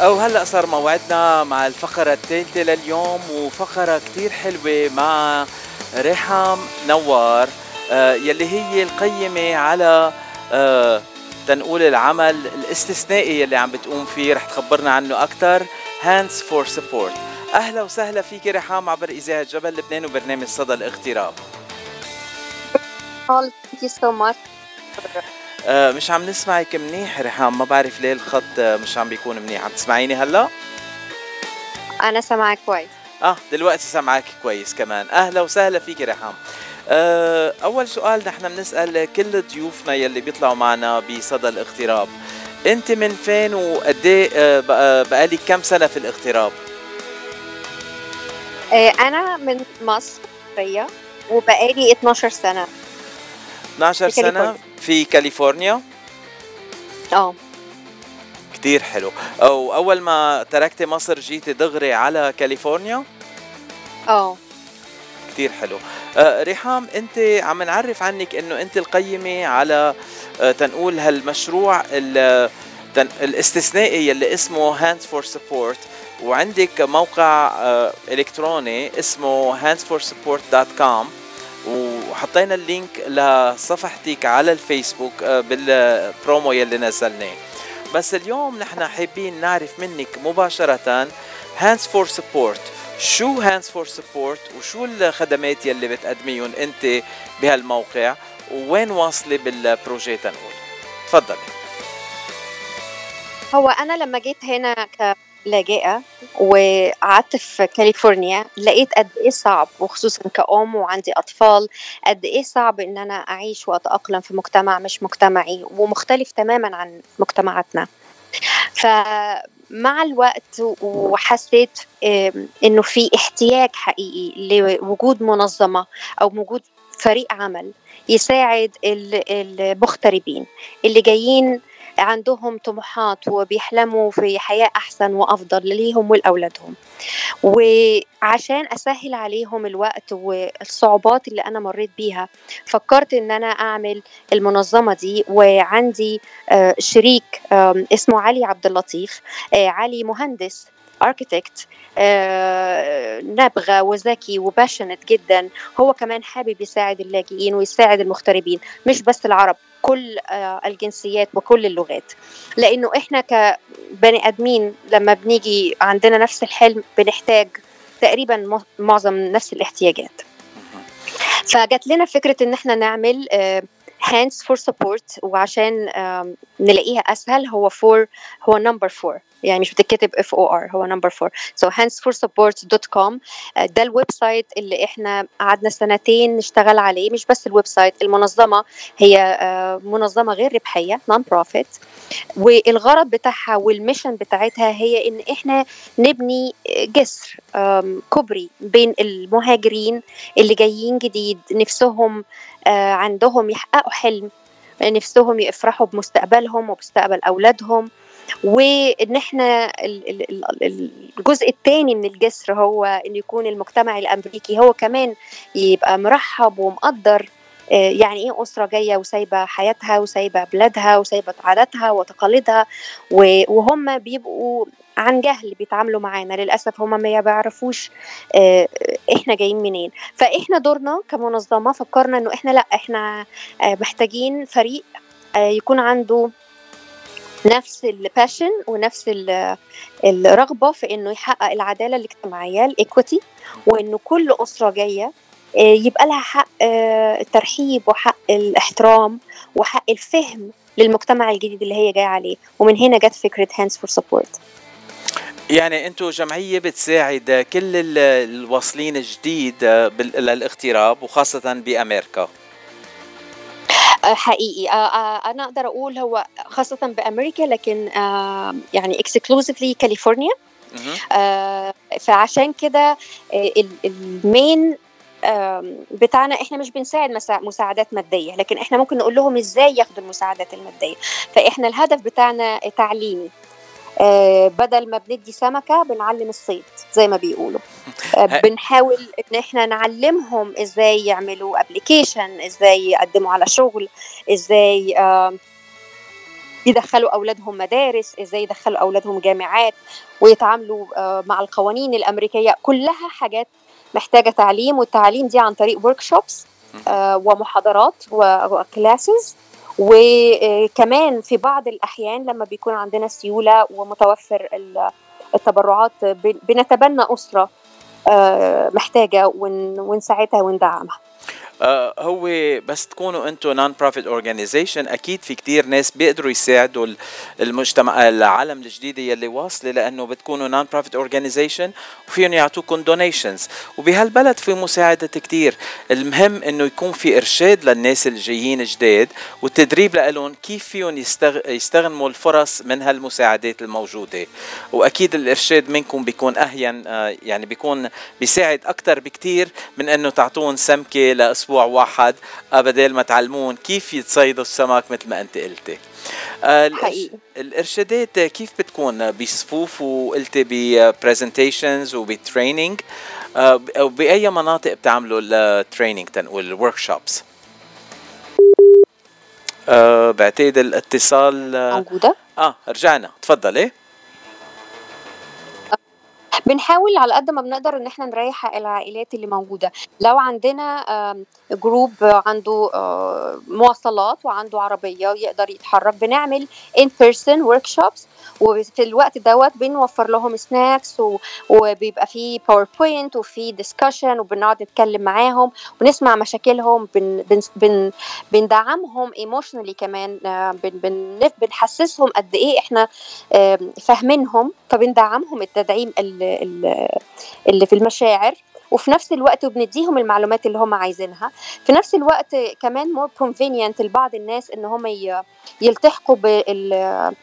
أو هلأ صار موعدنا مع الفقرة الثالثة لليوم وفقرة كتير حلوة مع ريحام نوار آه يلي هي القيمة على آه تنقول العمل الاستثنائي يلي عم بتقوم فيه رح تخبرنا عنه أكثر Hands for Support. أهلا وسهلا فيك ريحام عبر إذاعة جبل لبنان وبرنامج صدى الاغتراب. Thank you so much. آه مش عم نسمعك منيح ريحام ما بعرف ليه الخط آه، مش عم بيكون منيح. عم تسمعيني هلا؟ أنا سامعك كويس. آه دلوقتي سامعاك كويس كمان. أهلا وسهلا فيك ريحام آه أول سؤال نحن بنسأل كل ضيوفنا يلي بيطلعوا معنا بصدى الاغتراب. أنت من فين وقد بقى- بقالك كم سنة في الاغتراب؟ أنا من مصر وبقالي 12 سنة. 12 في سنة. في كاليفورنيا؟ آه. كتير حلو. أو أول ما تركتي مصر جيتي دغري على كاليفورنيا؟ آه. كتير حلو. آه ريحام أنت عم نعرف عنك إنه أنت القيمة على آه تنقول هالمشروع الاستثنائي يلي اسمه Hands for Support وعندك موقع آه إلكتروني اسمه handsforsupport.com وحطينا ال link لصفحتك على الفيسبوك آه بالبرومو يلي نزلناه. بس اليوم نحن حابين نعرف منك مباشرة Hands for Support. شو Hands for Support وشو الخدمات يلي بتقدميهم أنت بهالموقع؟ وين واصلة بال project تنقول تفضلي. هو أنا لما جيت هنا كلاجئة وقعدت في كاليفورنيا لقيت قد إيه صعب وخصوصا كأم وعندي أطفال قد إيه صعب إن أنا أعيش وأتأقلم في مجتمع مش مجتمعي ومختلف تماما عن مجتمعاتنا. فمع الوقت وحسيت إنه في احتياج حقيقي لوجود منظمة أو وجود فريق عمل يساعد ال- المغتربين اللي جايين عندهم طموحات وبيحلموا في حياة أحسن وأفضل ليهم ولأولادهم وعشان أسهل عليهم الوقت والصعوبات اللي أنا مريت بيها فكرت إن أنا أعمل المنظمة دي وعندي آه، شريك اسمه علي عبد اللطيف آه، علي مهندس. اركيتكت نابغه وذكي وباشنت جدا. هو كمان حابب يساعد اللاجئين ويساعد المغتربين مش بس العرب كل آه، الجنسيات وكل اللغات. لأنه إحنا كبني آدمين لما بنيجي عندنا نفس الحلم بنحتاج تقريبا معظم نفس الاحتياجات. فجات لنا فكرة إن إحنا نعمل Hands for Support وعشان نلاقيها أسهل هو for هو number four يعني مش بتتكتب F O R هو number four so handsforsupport.com آه، ده ال website اللي إحنا قعدنا سنتين نشتغل عليه مش بس ال website المنظمة. هي آه، منظمة غير ربحية non-profit والغرض بتاعها وال mission بتاعتها هي إن إحنا نبني جسر آم، كوبري بين المهاجرين اللي جايين جديد نفسهم آه، عندهم يحققوا حلم نفسهم يفرحوا بمستقبلهم إحنا ال- ال- ال- الجزء الثاني من الجسر هو إن يكون المجتمع الأمريكي هو كمان يبقى مرحب ومقدر آه، يعني إيه أسرة جاية وسايبة حياتها وسايبة بلادها وسايبة عاداتها وتقاليدها وهم بيبقوا عن جهل بيتعاملوا معانا للأسف هم ما بيعرفوش آه، إحنا جايين منين. فإحنا دورنا كمنظمة فكرنا إنه إحنا لأ إحنا آه، محتاجين فريق آه، يكون عنده نفس ال passion ونفس ال- الرغبه في إنه يحقق العدالة الاجتماعية ال equity وإنه كل أسرة جاية آه، يبقى لها حق آه، الترحيب وحق الاحترام وحق الفهم للمجتمع الجديد اللي هي جاية عليه. ومن هنا جت فكرة Hands for Support يعني أنتم جمعية بتساعد كل ال- الواصلين جديد آه، للاغتراب وخاصة بأمريكا. حقيقي. آه، آه، أنا أقدر أقول هو خاصة بأمريكا لكن آه، يعني exclusively كاليفورنيا. آه، فعشان كده آه، ال- ال main بتاعنا إحنا مش بنساعد مسا- مساعدات مادية لكن إحنا ممكن نقول لهم إزاي ياخدوا المساعدات المادية. فاحنا الهدف بتاعنا تعليمي. آه، بدل ما بندي سمكة بنعلم الصيد زي ما بيقولوا. آه، بنحاول ان إحنا نعلمهم إزاي يعملوا application إزاي يقدموا على شغل إزاي يدخلوا أولادهم مدارس إزاي يدخلوا أولادهم جامعات ويتعاملوا آه، مع القوانين الأمريكية. كلها حاجات محتاجة تعليم والتعليم دي عن طريق ورك شوبس ومحاضرات وكلاسز وكمان في بعض الأحيان لما بيكون عندنا سيولة ومتوفر التبرعات بنتبنى أسرة آه، محتاجة ونساعدها وندعمها. آه، هو بس تكونوا أنتم non-profit organization أكيد في كتير ناس بيقدروا يساعدوا المجتمع العالم الجديده يلي واصلة لأنه بتكونوا non-profit organization وفيهم يعطوكم donations وبهالبلد في مساعدة كتير. المهم إنه يكون في إرشاد للناس الجايين جداد والتدريب لهم كيف فيهم يستغ... يستغنموا الفرص من هالمساعدات الموجودة. وأكيد الإرشاد منكم بيكون أهين آه، يعني بيكون بيساعد أكثر بكتير من إنه تعطون سمكة لأسبوع أسبوع واحد آه، بدل ما تعلمون كيف يتصيدوا السمك مثل ما أنت قلتي. آه، حقيقي. الإرشادات كيف بتكون؟ بصفوف وقلتي ب presentations وب training أو بأي مناطق بتعملوا ال training تنقول ال workshops أه بعتقد الاتصال موجودة؟ آه رجعنا. تفضلي. بنحاول على قد ما بنقدر إن إحنا نريح العائلات اللي موجودة. لو عندنا group عنده مواصلات وعنده عربية ويقدر يتحرك بنعمل in person workshops وفي الوقت دوت بنوفر لهم snacks وبيبقى في PowerPoint وفي discussion وبنقعد نتكلم معاهم ونسمع مشاكلهم بن بن بن بندعمهم emotionally كمان بن بن بنحسسهم قد إيه إحنا فاهمينهم فبندعمهم التدعيم اللي في المشاعر وفي نفس الوقت بنديهم المعلومات اللي هم عايزينها. في نفس الوقت كمان more convenient لبعض الناس إن هم يلتحقوا بال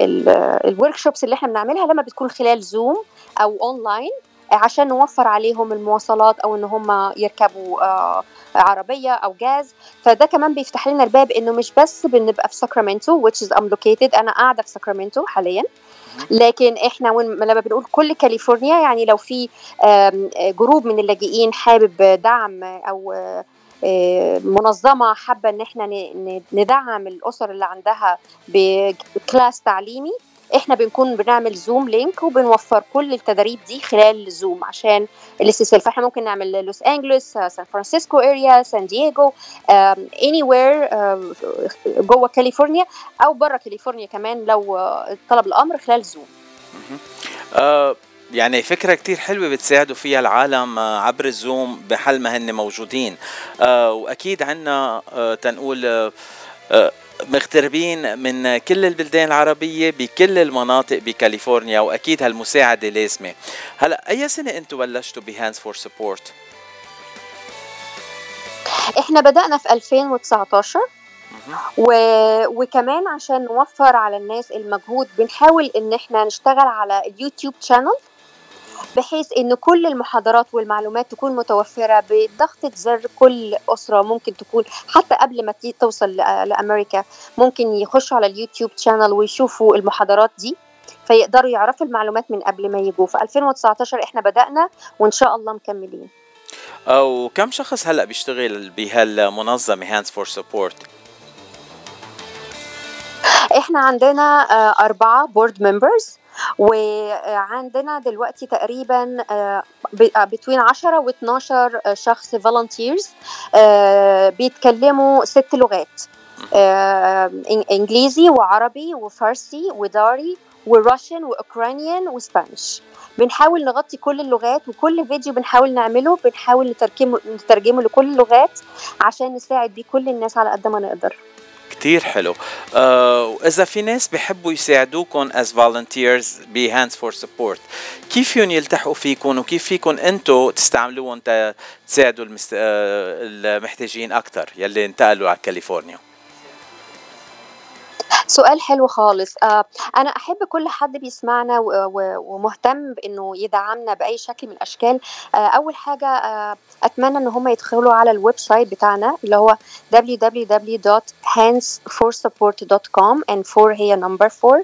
ال workshops اللي إحنا بنعملها لما بتكون خلال Zoom أو اونلاين عشان نوفر عليهم المواصلات أو إن هم يركبوا آه عربية أو جاز. فده كمان بيفتح لنا الباب إنه مش بس بنبقى في ساكرامنتو which is I'm located أنا قاعدة في ساكرامنتو حاليا. لكن إحنا لما بنقول كل كاليفورنيا يعني لو في group من اللاجئين حابب دعم أو منظمة حابة إن إحنا ندعم الأسر اللي عندها ب class تعليمي. إحنا بنكون بنعمل Zoom link وبنوفر كل التدريب دي خلال Zoom عشان الاستسهال فاحنا ممكن نعمل لوس انجلوس سان فرانسيسكو area سان دييغو anywhere جوه كاليفورنيا أو بره كاليفورنيا كمان لو طلب الأمر خلال Zoom يعني فكرة كتير حلوة بتساعدوا فيها العالم عبر ال Zoom بحل ما هن موجودين. وأكيد عنا تنقول مغتربين من كل البلدان العربية بكل المناطق بكاليفورنيا وأكيد هالمساعدة لازمة. هلا أي سنة أنتم بلشتوا ب Hands for Support؟ إحنا بدأنا في 2019 و... وكمان عشان نوفر على الناس المجهود بنحاول إن إحنا نشتغل على ال YouTube channel بحيث إن كل المحاضرات والمعلومات تكون متوفرة بضغطة زر كل أسرة. ممكن تكون حتى قبل ما توصل لأمريكا ممكن يخشوا على ال YouTube channel ويشوفوا المحاضرات دي فيقدروا يعرفوا المعلومات من قبل ما يجوا. في 2019 إحنا بدأنا وإن شاء الله مكملين. وكم شخص هلأ بيشتغل بهالمنظمة Hands for Support إحنا عندنا أربعة board members وعندنا دلوقتي تقريبا بين 10 و 12 شخص volunteers بيتكلموا ست لغات إنجليزي وعربي وفارسي وداري وروشن واوكرانيان وسبانش بنحاول نغطي كل اللغات وكل فيديو بنحاول نعمله بنحاول نترجمه نترجمه لكل اللغات عشان نساعد بيه كل الناس على قد ما نقدر. كتير حلو آه واذا في ناس بحبوا يساعدوكم as volunteers ب Hands for Support كيف فيهم يلتحقوا فيكم وكيف فيكم أنتم تستعملوهم تساعدوا. آه المحتاجين أكثر يلي انتقلوا على كاليفورنيا سؤال حلو خالص. آه أنا أحب كل حد بيسمعنا ومهتم بإنه يدعمنا بأي شكل من الأشكال. آه أول حاجة آه أتمنى إن هم يدخلوا على ال website بتاعنا اللي هو www.handsforsupport.com and 4 هي number 4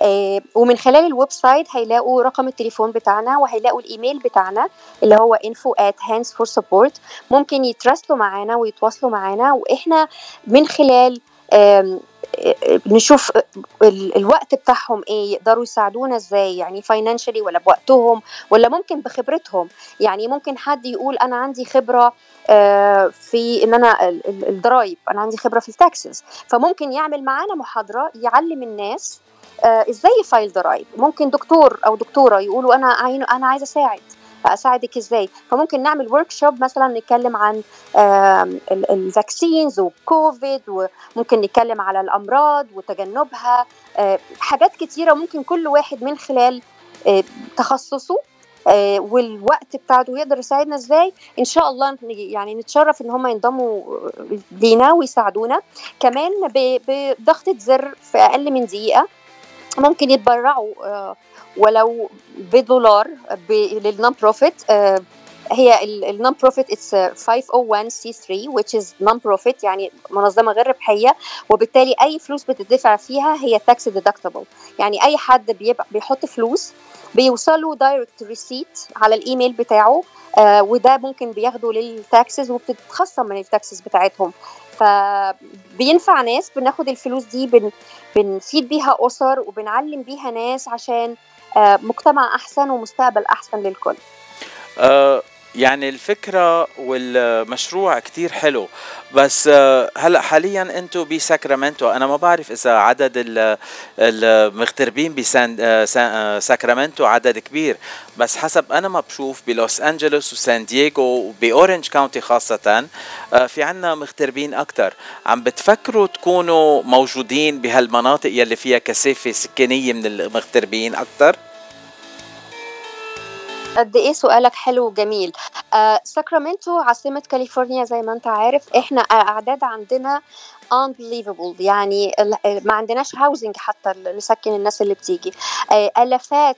آه ومن خلال ال website هيلاقوا رقم التليفون بتاعنا وهيلاقوا الإيميل بتاعنا اللي هو info at Hands for Support. ممكن يتراسلوا معانا ويتواصلوا معانا وإحنا من خلال نشوف الوقت بتاعهم إيه يقدروا يساعدونا إزاي؟ يعني financially ولا بوقتهم؟ ولا ممكن بخبرتهم؟ يعني ممكن حد يقول أنا عندي خبرة في إن أنا الضرايب أنا عندي خبرة في ال taxes فممكن يعمل معانا محاضرة يعلم الناس إزاي ي file ضرايب ممكن دكتور أو دكتورة يقولوا أنا أنا عايزه أساعد. فاساعدك إزاي. فممكن نعمل workshop مثلا نتكلم عن ال vaccines وكوفيد وممكن نتكلم على الأمراض وتجنبها. حاجات كتيرة ممكن كل واحد من خلال تخصصه والوقت بتاعته يقدر يساعدنا إزاي. إن شاء الله يعني نتشرف إن هم ينضموا لينا ويساعدونا. كمان بضغطة زر في أقل من دقيقة. ممكن يتبرعوا ولو بدولار لل non profit هي ال non profit it's 501 c 3 which is non profit يعني منظمة غير ربحية وبالتالي أي فلوس بتدفع فيها هي tax deductible. يعني أي حد بيحط فلوس بيوصلوا direct receipt على الإيميل بتاعه آه وده ممكن بياخدوا لل taxes وبتتخصم من ال taxes بتاعتهم. فبينفع ناس بناخد الفلوس دي بن بنفيد بيها أسر وبنعلم بيها ناس عشان آه مجتمع أحسن ومستقبل أحسن للكل. أه يعني الفكرة والمشروع كتير حلو بس هلأ حاليا أنتم بساكرامنتو. أنا ما بعرف إذا عدد المغتربين بساكرامنتو عدد كبير. بس حسب أنا ما بشوف بلوس أنجلوس وسان دييغو وباورنج كاونتي خاصة في عنا مغتربين أكثر عم بتفكروا تكونوا موجودين بهالمناطق يلي فيها كثافة سكانية من المغتربين أكثر؟ قد إيه سؤالك حلو وجميل. آه ساكرامنتو عاصمة كاليفورنيا زي ما أنت عارف إحنا أعداد عندنا unbelievable يعني ما عندناش housing حتى نسكن الناس اللي بتيجي. آه آلافات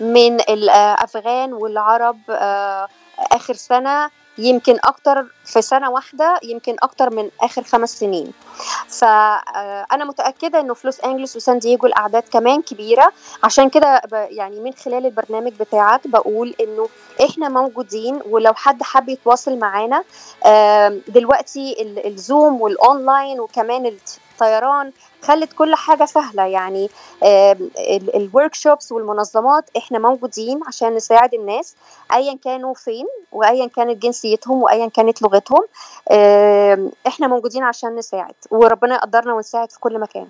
من الافغان والعرب آه آخر سنة يمكن أكتر في سنة واحدة يمكن أكتر من آخر خمس سنين. فانا متأكدة إنه في لوس أنجلوس وسان دييغو الأعداد كمان كبيرة. عشان كده يعني من خلال البرنامج بتاعك بقول إنه إحنا موجودين ولو حد حب يتواصل معانا دلوقتي ال Zoom وال online وكمان الطيران خلت كل حاجة سهلة. يعني ال workshops والمنظمات إحنا موجودين عشان نساعد الناس ايا كانوا فين وايا كانت جنسيتهم وايا كانت لغتهم إحنا موجودين عشان نساعد وربنا يقدرنا ونساعد في كل مكان.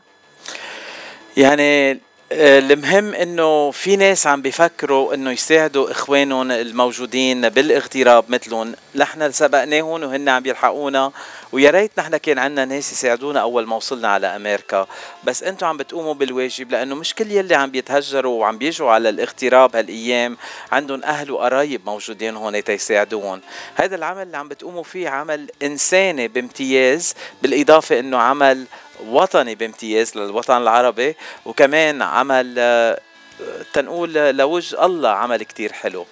يعني المهم إنه في ناس عم بيفكروا إنه يساعدوا إخوانهم الموجودين بالاغتراب مثلهم. نحن سبقناهم وهن عم يلحقونا ويا ريت نحن كان عندنا ناس يساعدونا أول ما وصلنا على أمريكا. بس أنتم عم بتقوموا بالواجب لأنه مش كل يلي عم بيتهجروا وعم بيجوا على الاغتراب هالأيام عندهم أهل وقرايب موجودين هون تيساعدوهم هذا العمل اللي عم بتقوموا فيه عمل إنساني بامتياز بالإضافة إنه عمل وطني بامتياز للوطن العربي وكمان عمل تنقول لوجه الله عمل كتير حلو. آه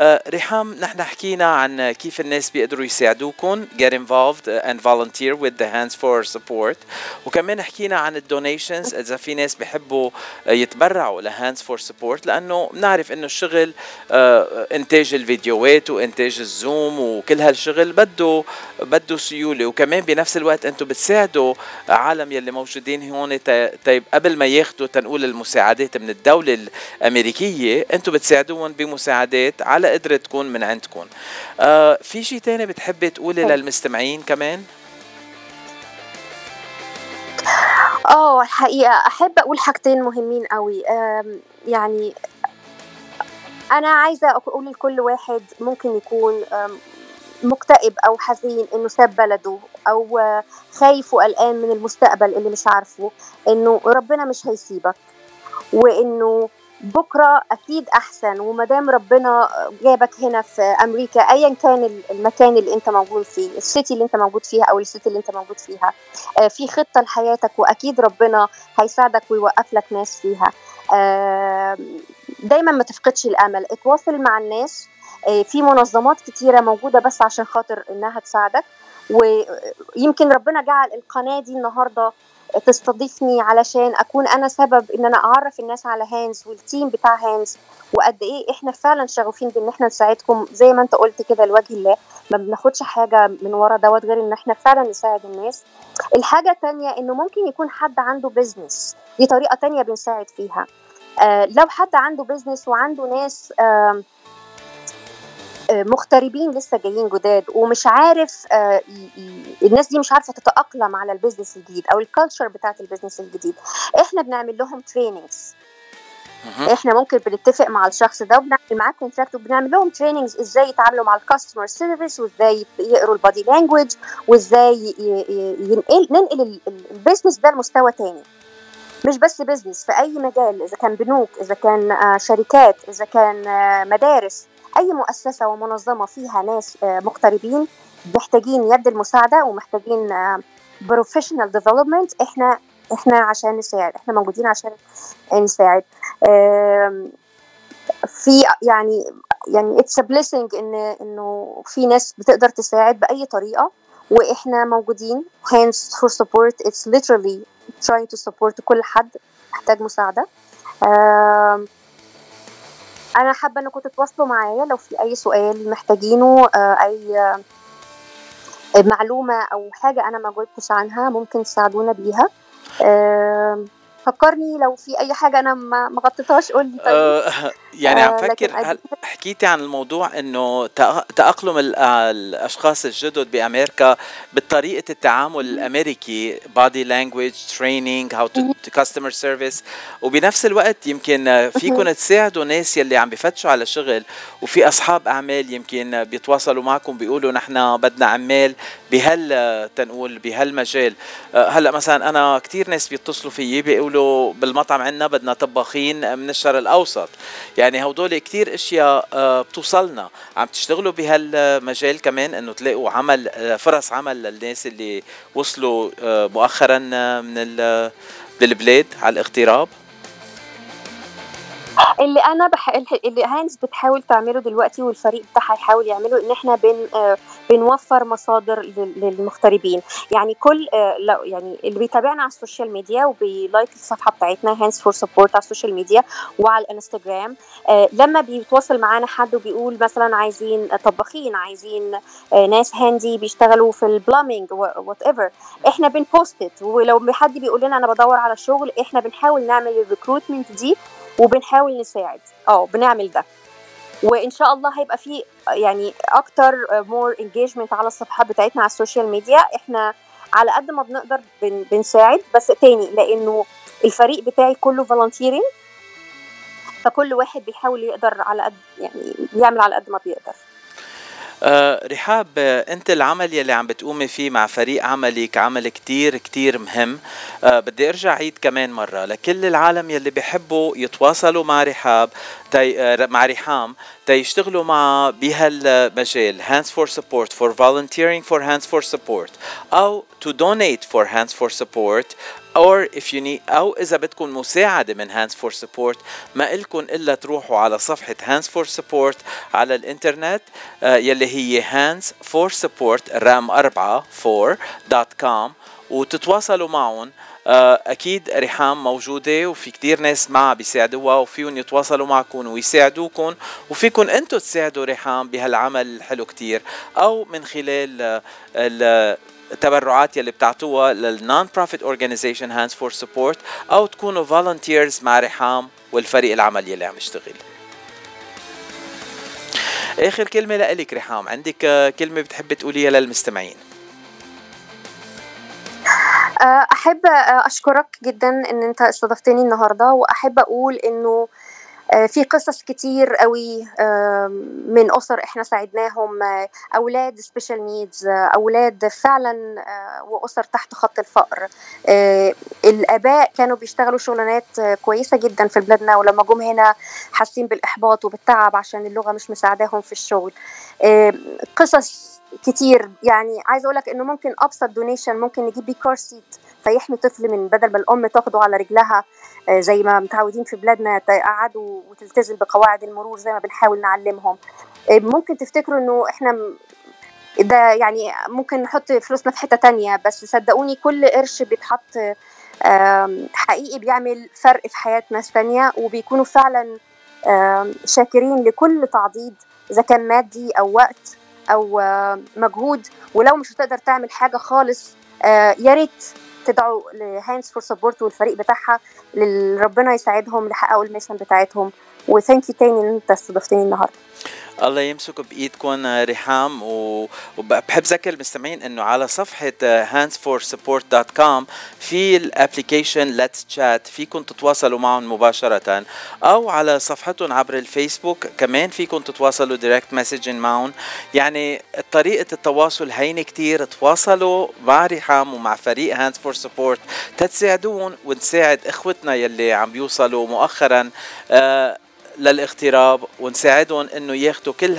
ريحام نحن حكينا عن كيف الناس بيقدروا يساعدوكم get involved and volunteer with the Hands for Support. وكمان حكينا عن ال donations إذا في ناس بيحبوا يتبرعوا ل Hands for Support لأنه بنعرف إنه الشغل إنتاج الفيديوهات وإنتاج ال Zoom وكل هالشغل بده بده سيولة. وكمان بنفس الوقت أنتم بتساعدوا عالم يلي موجودين هون طيب قبل ما ياخذوا تنقول المساعدات من الدولة الأمريكية أنتم بتساعدوهم بمساعدات على على قدرة تكون من عندكم. آه في شيء تاني بتحبي تقولي للمستمعين كمان؟ آه الحقيقة أحب أقول حاجتين مهمين قوي. يعني أنا عايزة أقول لكل واحد ممكن يكون مكتئب أو حزين إنه ساب بلده أو خايف وقلقان من المستقبل اللي مش عارفه إنه ربنا مش هيسيبك وإنه بكرة أكيد أحسن وما دام ربنا جابك هنا في أمريكا ايا كان المكان اللي أنت موجود فيه السيتي اللي أنت موجود فيها أو السيتي اللي أنت موجود فيها. في خطة لحياتك وأكيد ربنا هيساعدك ويوقف لك ناس فيها. دايما ما تفقدش الأمل. اتواصل مع الناس. في منظمات كتيرة موجودة بس عشان خاطر إنها تساعدك. ويمكن ربنا جعل القناة دي النهارده تستضيفني علشان أكون أنا سبب إن أنا أعرف الناس على Hands وال team بتاع Hands وقد إيه إحنا فعلا شغوفين بإن إحنا نساعدكم. زي ما أنت قلت كده لوجه الله ما بناخدش حاجة من ورا دوت غير إن إحنا فعلا نساعد الناس. الحاجة الثانية إنه ممكن يكون حد عنده business دي طريقة تانية بنساعد فيها. آه لو حد عنده business وعنده ناس آه مغتربين لسه جايين جداد ومش عارف آه الناس دي مش عارفة تتأقلم على ال business الجديد أو ال culture بتاعت ال business الجديد. إحنا بنعمل لهم trainings إحنا ممكن بنتفق مع الشخص ده وبنعمل معاه contract وبنعمل لهم trainings إزاي يتعاملوا مع ال customer service وإزاي يقروا ال body language وإزاي ينقل ننقل ال business ده لمستوى تاني. مش بس business في أي مجال إذا كان بنوك إذا كان شركات إذا كان مدارس. أي مؤسسة ومنظمة فيها ناس مغتربين محتاجين يد المساعدة ومحتاجين professional development إحنا إحنا عشان نساعد إحنا موجودين عشان نساعد. في يعني يعني it's blessing إن إنه في ناس بتقدر تساعد بأي طريقة وإحنا موجودين. Hands for support it's literally trying to support كل حد محتاج مساعدة. أنا حابة إنكم تتواصلوا معايا لو في أي سؤال محتاجينه أي معلومة أو حاجة أنا ما جاوبتش عنها ممكن تساعدونا بيها. فكرني لو في أي حاجة أنا ما غطيتهاش قول لي طيب. آه يعني عم فكر هل حكيتي عن الموضوع إنه تأقلم الأشخاص الجدد بأمريكا بطريقة التعامل الأمريكي body language training how to customer service وبنفس الوقت يمكن فيكم تساعدوا ناس يلي عم بفتشوا على شغل وفي أصحاب أعمال يمكن بيتواصلوا معكم بيقولوا نحن بدنا عمال بهال تنقول بهالمجال هلا مثلا أنا كثير ناس بيتصلوا فيي بيقولوا بالمطعم عندنا بدنا طباخين من الشرق الأوسط. يعني هدول كثير أشياء بتوصلنا. عم تشتغلوا بهالمجال كمان إنه تلاقوا عمل فرص عمل للناس اللي وصلوا مؤخرا من البلاد على الاغتراب؟ اللي أنا بح... اللي هاندز بتحاول تعمله دلوقتي والفريق بتاعها يحاول يعمله إن إحنا آه بنوفر مصادر للمغتربين. يعني كل آه يعني اللي بيتابعنا على ال social media وبي like الصفحة بتاعتنا Hands for Support على ال social media وعلى الانستجرام آه لما بيتواصل معانا حد وبيقول مثلا عايزين طباخين عايزين آه ناس handy بيشتغلوا في ال plumbing whatever إحنا بن post ولو حد بيقول لنا أنا بدور على شغل إحنا بنحاول نعمل ال recruitment دي وبنحاول نساعد. آه بنعمل ده. وإن شاء الله هيبقى في يعني أكتر more engagement على الصفحات بتاعتنا على ال social media. إحنا على قد ما بنقدر بن بنساعد بس تاني لأنه الفريق بتاعي كله فولنتيرنج فكل واحد بيحاول يقدر على قد يعني بيعمل على قد ما بيقدر. أه رحاب انت العمل يلي عم بتقومي فيه مع فريق عملك عمل كتير كتير مهم. أه بدي ارجع عيد كمان مرة لكل العالم يلي بيحبوا يتواصلوا مع رحاب مع رحام. تيشتغلوا مع بهالمجال Hands for Support for volunteering for Hands for Support أو to donate for Hands for Support or if you need أو إذا بدكم مساعدة من Hands for Support ما إلكم إلا تروحوا على صفحة Hands for Support على الإنترنت آه يلي هي Hands for Support 4 4.com وتتواصلوا معهم أكيد رحام موجودة وفي كتير ناس معها بيساعدوها وفيهم يتواصلوا معكم ويساعدوكم وفيكم أنتم تساعدوا رحام بهالعمل الحلو كتير أو من خلال التبرعات يلي بتعطوها لل non-profit organization Hands for Support أو تكونوا volunteers مع ريهام والفريق العمل يلي عم يشتغل. آخر كلمة لك ريهام عندك كلمة بتحبي تقوليها للمستمعين؟ أحب أشكرك جدا إن أنت استضفتني النهارده وأحب أقول إنه في قصص كتير قوي من أسر إحنا ساعدناهم أولاد special needs أولاد فعلا وأسر تحت خط الفقر. الآباء كانوا بيشتغلوا شغلانات كويسة جدا في بلادنا ولما جم هنا حاسين بالإحباط وبالتعب عشان اللغة مش مساعداهم في الشغل. قصص كتير. يعني عايزة أقول لك إنه ممكن أبسط donation ممكن نجيب بيه car seat فيحمي طفل من بدل ما الأم تاخده على رجلها زي ما متعودين في بلادنا تقعدوا وتلتزم بقواعد المرور زي ما بنحاول نعلمهم. ممكن تفتكروا إنه إحنا ده يعني ممكن نحط فلوسنا في حتة تانية بس صدقوني كل قرش بيتحط حقيقي بيعمل فرق في حياة ناس تانية وبيكونوا فعلا شاكرين لكل تعضيد إذا كان مادي أو وقت أو مجهود. ولو مش هتقدر تعمل حاجة خالص آه، يا ريت تدعوا ل Hands for Support والفريق بتاعها ربنا يساعدهم يحققوا ال mission بتاعتهم. و thank you تاني إن أنت استضفتني النهارده. الله يمسك بإيدكم ريهام وبحب ذكر المستمعين إنه على صفحة handsforsupport.com في ال application Let's Chat فيكم تتواصلوا معهم مباشرة. أو على صفحتهم عبر الفيسبوك كمان فيكم تتواصلوا direct message معهم. يعني طريقة التواصل هينة كتير. تواصلوا مع ريهام ومع فريق Hands for Support تتساعدوهن ونساعد إخوتنا يلي عم بيوصلوا مؤخرا. آه للاغتراب ونساعدهم إنه ياخذوا كل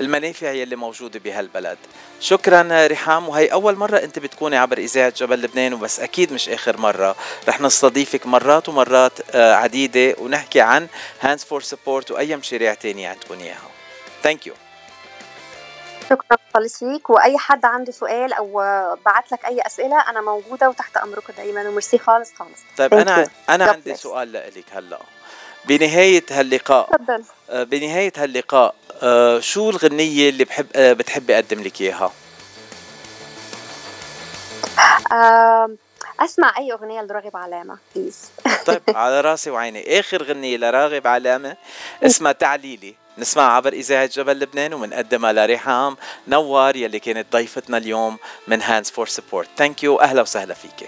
هالمنافع يلي موجودة بهالبلد. شكرا ريهام وهي أول مرة أنت بتكوني عبر إذاعة جبل لبنان وبس أكيد مش آخر مرة. رح نستضيفك مرات ومرات آه، عديدة ونحكي عن Hands for Support وأي مشاريع تانية عندكم إياها. thank you شكرا خالص ليك. وأي حد عنده سؤال أو بعت لك أي أسئلة أنا موجودة وتحت امركم دايما وميرسي خالص خالص. طيب أنا أنا عندي سؤال لك هلأ. بنهاية هاللقاء تفضل. آه، بنهاية هاللقاء آه، شو الغنية اللي بحب آه، بتحبي أقدم لك إياها؟ أسمع أي أغنية لراغب علامة please. طيب على راسي وعيني. آخر غنية لراغب علامة اسمها تعليلي. نسمعها عبر إذاعة جبل لبنان ومنقدمها لريهام نوار يلي كانت ضيفتنا اليوم من Hands for Support thank you أهلا وسهلا فيكي.